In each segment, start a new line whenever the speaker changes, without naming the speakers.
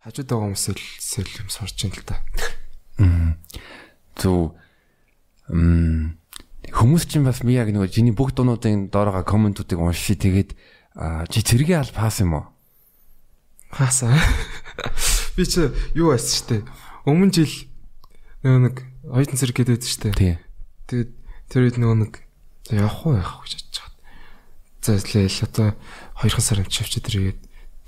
хажууд байгаа хүмүүсэл сэл юм сурч ин л та.
Зү м хүмүүс чинь бас би яг нөгөө жиний бүх дуунуудын доороо комментуудыг уншиж тэгээд чи цэргийн аль пас юм уу?
Хаасаа. Би чи юу байсан штэ. Өмнө жил нөгөө нэг оюутан цэрэг гэдэг штэ.
Тий.
Тэгээд тэр үед нөгөө нэг явах уу явах гэж бодож байгаа. За тэгэл одоо 2 сар амч авчид ирээд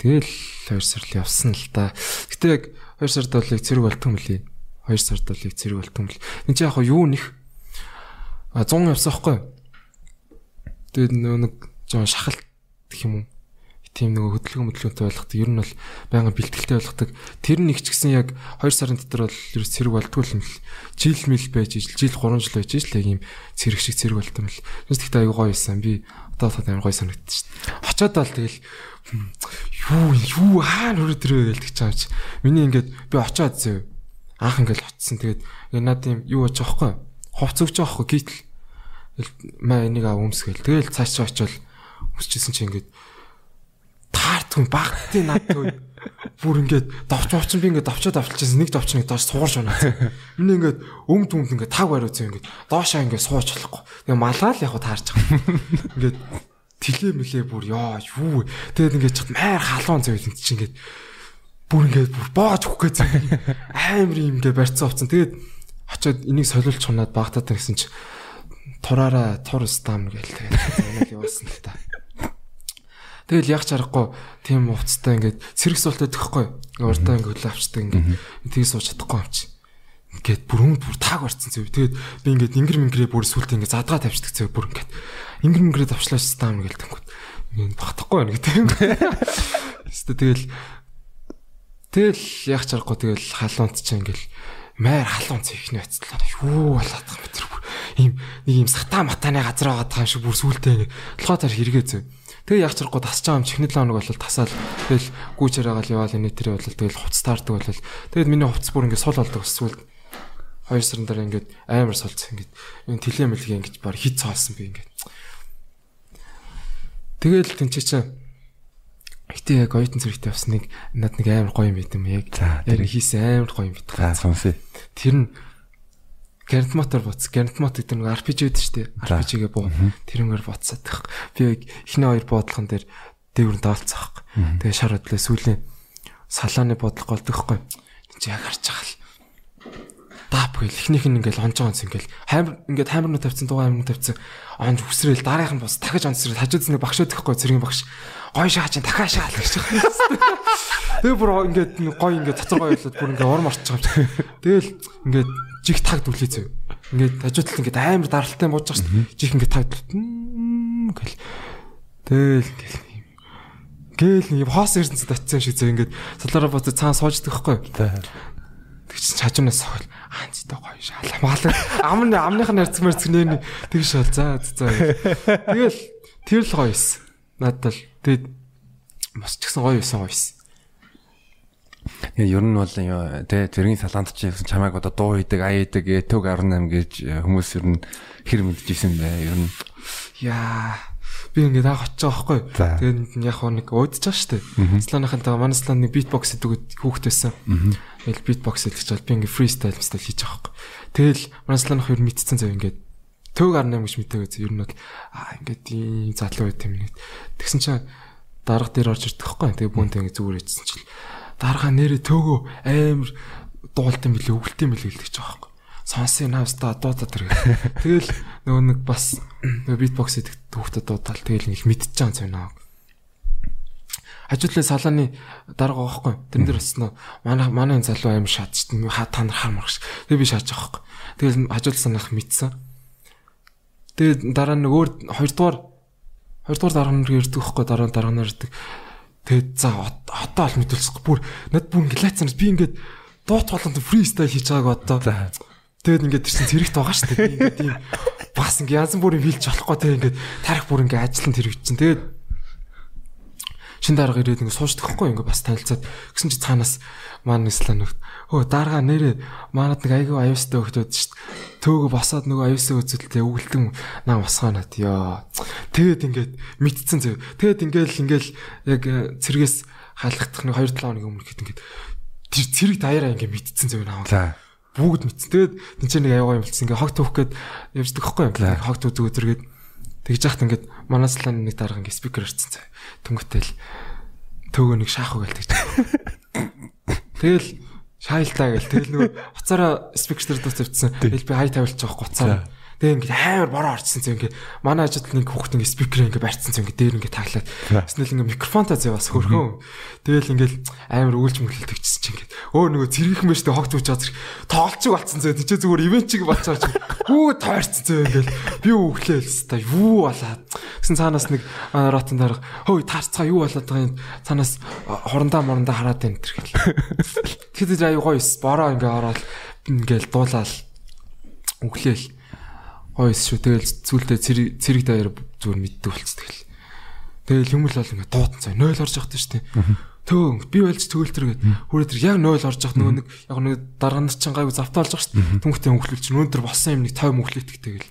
тэгэл 2 сар л явсан л та. Гэтэ яг 2 сард бол яг цэрэг болтгом мөлий. 2 сард бол яг цэрэг болтгом мөл. Энд чи яг юу нэх а 100 явсан хгүй. Тэгээд нэг жоо шахалт гэх юм уу тийм нөгөө хөдөлгөөн хөдөлгөөнтэй болгохдаг. Ер нь бол байнга бэлтгэлтэй болгохдаг. Тэр нэг ч гэсэн яг 2 сарын дотор бол ер нь цэрэг болтгүй юм л. Жил мэл байж ижил жил 3 жил байж ижил яг юм цэрэг шиг цэрэг болт юм л. Тэс тэгтээ аягүй гоё байсан. Би одоо таад амар гоё санагдчих шүү дээ. Очоод бол тэгэл юу юу хаа нүрэ төрөө гэлтэж байгаа чи. Миний ингээд би очиад зөө. Анх ингээд очсон. Тэгээд ингээд над юм юу болж байгаа юм бэ? Хувц өгч байгаа юм гítл. Маа энийг аа өмсгөл. Тэгээл цааш очивол өмсчихсэн чи ингээд таартгүй багтны над төв. Бүр ингээд давч уучин би ингээд давчаад авчилчихсан. Нэг давч нэг доош суурж байна. Миний ингээд өмд түмд ингээд таг бариуцсан ингээд доошаа ингээд сууж болохгүй. Тэгээ малаа л яг таарч байгаа. Ингээд тэлээ мэлээ бүр яа юу. Тэгээд ингээд чад майр халуун зөйл энэ чинь ингээд бүр ингээд бүр боож өгөх гэж амар юм ингээд барьцсан уцсан. Тэгээд очоод энийг солиулж чунаад багтаад гэсэн чи тураараа тур стам гээл тэгээд явуулсан л та. Тэгэл яг чарахгүй тийм уцтай ингээд цэрэг суултаа төгөхгүй. Урдаа ингээд хөлөө авчдаг ингээд тгий сууж чадахгүй юм чи. Ингээд бүр өмд бүр тааг барцсан зөө. Тэгээд би ингээд ингэр мингрээ бүр сүултээ ингээд задгаа тавьчихдаг зөө бүр ингээд ингэр мингрээ давчлаач стам гээл тэнгүүд. Ингээд багтахгүй байна гэдэг юм. Эсвэл тэгэл тэгэл яг чарахгүй тэгэл халуунт чи ингээд майр халуун цэхний байцлаа. Юу болоод байгаа юм бүр ийм нэг ийм сатаа матаны газар байгаа юм шиг бүр сүултээ ингээд толгой таар хэрэгээ зөө Тэгээ яг чаргуу тасч байгаа юм чихний лаоног бол тасаал тэгэл гүүчээр байгаа л яваал энэ тэр бол тэгэл хувц таардаг бол тэгээд миний хувц бүр ингээд сул болдог эсвэл хоёр сарын дараа ингээд амар сулцсан ингээд энэ тэлээ мэлгээ ингээд баг хит цаалсан би ингээд тэгэл тэнцээ чи Гэтэ яг оюутан зэрэгтэй явсныг над нэг амар гоё юм байт юм яг. Яг хийсэн амар гоё юм байт.
За сонсъё.
Тэр нь Гэрнт мотор буц. Гэрнт мот гэдэг нэг RPG үүд шүү дээ. RPG-гээ буу. Тэрнгээр буцаад байх. Би яг эхний хоёр буудлын дээр дээвэр даалцах. Тэгээ шар хөдлөө сүүлийн салааны бодлого голдохгүй. Энд чи яг харж байгаа л. Дап гэл эхнийх нь ингээл онж онц ингээл хаймар ингээд хаймарнууд тавьсан дугаа хаймарнууд тавьсан онж үсрээл дараагийнх нь бос дахиж онц үсрээл хажууд нэг багш өдөхгүй цэргийн багш гой шаач дахиад шаал гэж. Тэгээ бүр ингээд гой ингээд цацар гой болоод бүр ингээд урам орчих юм. Тэгэл ингээд жих таг дүлээцээ. Ингээд хажуудлал ингээд амар даралтай бууж байгаа шүү дээ. Жих ингээд таг гэл. Тэгэл гэл. Гээл нэг хоос ирсэн татсан шиг зөө ингээд солороо боцоо цаан сууждаг хгүй. Тэг чи чажуунаас сохол анцтай гоё шаламгаалаа. Амны амных нь харцсан мэрцгнээ тэг шал за за. Тэгэл тэр л гоё эс. Надад л тэгээд бас ч гэсэн гоё байсан гоё эс.
Тэгээ ер нь бол тэ тэргийн салаанд чи гэсэн чамайг одоо дуу хийдэг, ая хийдэг, этөг 18 гэж хүмүүс ер нь хэр мэдчихсэн бай. Ер нь
яа би ингээд анх очиж байгаа байхгүй. Тэгээд яг хоо нэг уудаж байгаа шүү дээ. Сланыхантай манай слан нэг битбокс гэдэг хүүхэд байсан. Тэгэл битбокс хэлж чад би ингээд фристайл мстайл хийж байгаа байхгүй. Тэгэл манай сланых ер мэдсэн зав ингээд төг 18 гэж мэдээгүй ер нь бол аа ингээд ийм залуу байт юм нэг. Тэгсэн чинь дарга дээр орж ирдэг байхгүй. Тэгээ бүүнтэй ингээд зүгээр хийсэн чил дарга нэрээ төөгөө амар дуулт юм билээ өвөлт юм билээ гэлдэж байгаа байхгүй. Сонсын навста дуудаад тэр. Тэгэл нөгөө нэг бас битбокс хийдэг хүүхдэд дуудаал тэгэл нэг мэдчихэж байгаа юм хажуудлын салааны дарга байхгүй. Тэрэн дээр осноо манай манай залуу аим шатч та нар хаамарч. Тэгээ би шааж байгаа байхгүй. Тэгэл хажуудлын санах мэдсэн. Тэгээд дараа нь өөр хоёрдугаар хоёрдугаар дарга нар ирдэг байхгүй дараа дарга нар ирдэг. Тэгээд за одоо л мэдүүлсэхгүй бүр над бүр инглацнаас би ингээд дуут болонд фристайл хийж байгааг одоо. Тэгээд ингээд чинь зэрэгт байгаа шүү дээ. Ингээд тийм бас ингээд янз бүрийн хэлж болохгүй тэгээд ингээд тарих бүр ингээд тэр чинь. Тэгээд шин дарга ирээд ингээд суушдаг хгүй ингээд бас танилцаад гэсэн чи цаанаас маань ислам нөхд өө дарга нэрээ манад нэг айгүй аюустай өгдөөд шít төөгө босоод нөгөө аюусаа үзэлтэй өвөлтөн нам басгаанаад ёо тэгээд ингээд мэдцэн зөө тэгээд ингээд ингээл яг цэргээс халахдах нэг 2 7 хоногийн өмнө гэхэд ингээд тэр цэрэг даяараа ингээ мэдсэн зөв наа. Бүгд мэдсэн. Тэгээд тэн чинь нэг аягаа юм болсон. Ингээ хог түүх гээд явждаг байхгүй юм. Хог түүх зүгээргээд тэгж яхад ингээд манаслан нэг дарга ингээ спикер ирсэн цай. Түнгэтэл төөгөө нэг шаах угаал тэгж. Тэгэл шаайлтаа гэл тэгэл нөгөө уцаараа спикер дээр дуусчихсан. Тэгэл би хай тавилчих жоох гоцаа. Тэгээ ингээд амар бороо орчихсон зэ ингээд манай ажид нэг хүүхд ингээд спикер ингээд барьцсан зэ ингээд дээр ингээд таглаад. Тэснэл ингээд микрофонтой зэ бас хөрхөн. Тэгэл ингээд амар өгүүлж мөглөлт өгчсөн чинь ингээд. Өө нөгөө цэргийх мэж тэ хогт үуч чад тоолчиг болцсон зэ тийч зүгээр ивент чиг болцоо чи хүү тойрцсон зэ ингээд. Би өглөөл хэвээр юу болоод гэсэн цаанаас нэг ротон дарга хөөе таарцгаа юу болоод байгаа юм? Цаанаас хорондоо морондоо хараад байна тэр гэл. Тэгэхээр аюу гоё бороо ингээд ороод ингээд дуулаад өглөөл гойс шүү. Тэгэл зүйлдээ цэрэг даяар зүгээр мэддэг болцдог л. Тэгэл юм л бол ингээд дуудан цай 0 орж явахтай шүү дээ. Төө би байлж төгөлтөр гээд хүрээ тэр яг 0 орж явах нөгөө нэг яг нэг дарга нар чинь гайгүй завтаа олж байгаа шүү дээ. Түнхтэй өнгөлч чинь өндөр болсон юм нэг 50 мөглөтг тэгэл.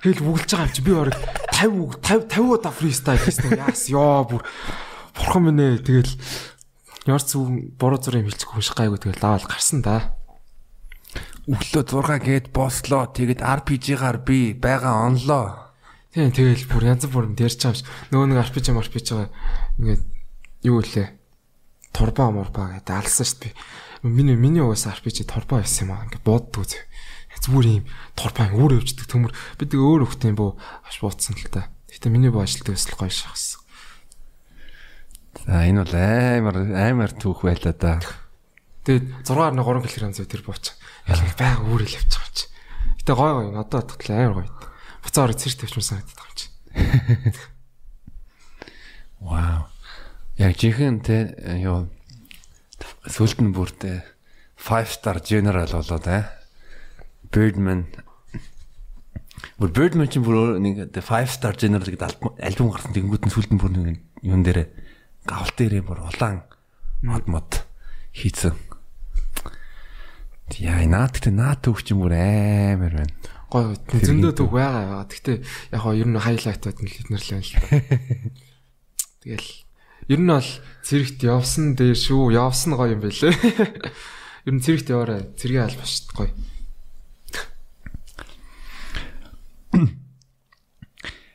Тэгэл үгэлж байгаа юм чи би орог 50 50 50 удаа фристайл хийсэн яас ёо бүр бурхан минь ээ тэгэл Ярц буруу зураг хэлчих хүн шиг гайгүй тэгэл лаавал гарсан да
өглөө 6 гээд бослоо. Тэгээд RPG-гаар би байгаа онлоо.
Тийм тэгэл бүр янз бүрэн дэрч байгаа юм. Нөгөө нэг RPG RPG байгаа ингээд юу илээ. Турбаа мурбаа гэдэг алсан дээ. Миний миний угаас RPG турбаа байсан юм аа. Ингээд бууддаг үз. Зүгээр юм турбаа өөр өвчдөг төмөр. Би тэг өөр хөхтэй юм боо аш бууцсан л та. Гэтэ миний боо ажилтдаг өсөл гоё шахсан.
За энэ бол амар амар түүх байлаа да.
Тэгээд 6.3 кг тэр бууч. Яг байга үүрэл явчих юм чи. Гэтэ гой гой одоо татгалаа амар гоё. Буцаа орой цэрч тавьчихсан санагдаад байгаа юм чи.
Вау. Яг жихэн те юу сүлд нь бүртээ 5 star general болоод аа. Birdman Бүр Birdman чинь бүр нэг 5 star general гэдэг альбом гарсан тэгэнгүүт нь сүлд нь бүр нэг юун дээр гавл дээр бүр улаан мод мод хийцэн. Яа наад гэдэг наад төвч юм бүр амар байна.
Гой зөндөө төв байгаа. Гэхдээ яг хоо ер нь хайлайтууд нь эднэр л. Тэгэл ер нь бол цэрэгт явсан дээр шүү. Явсан гоё юм байлээ. Ер нь цэрэгт яваарай. Цэргийн албаш гоё.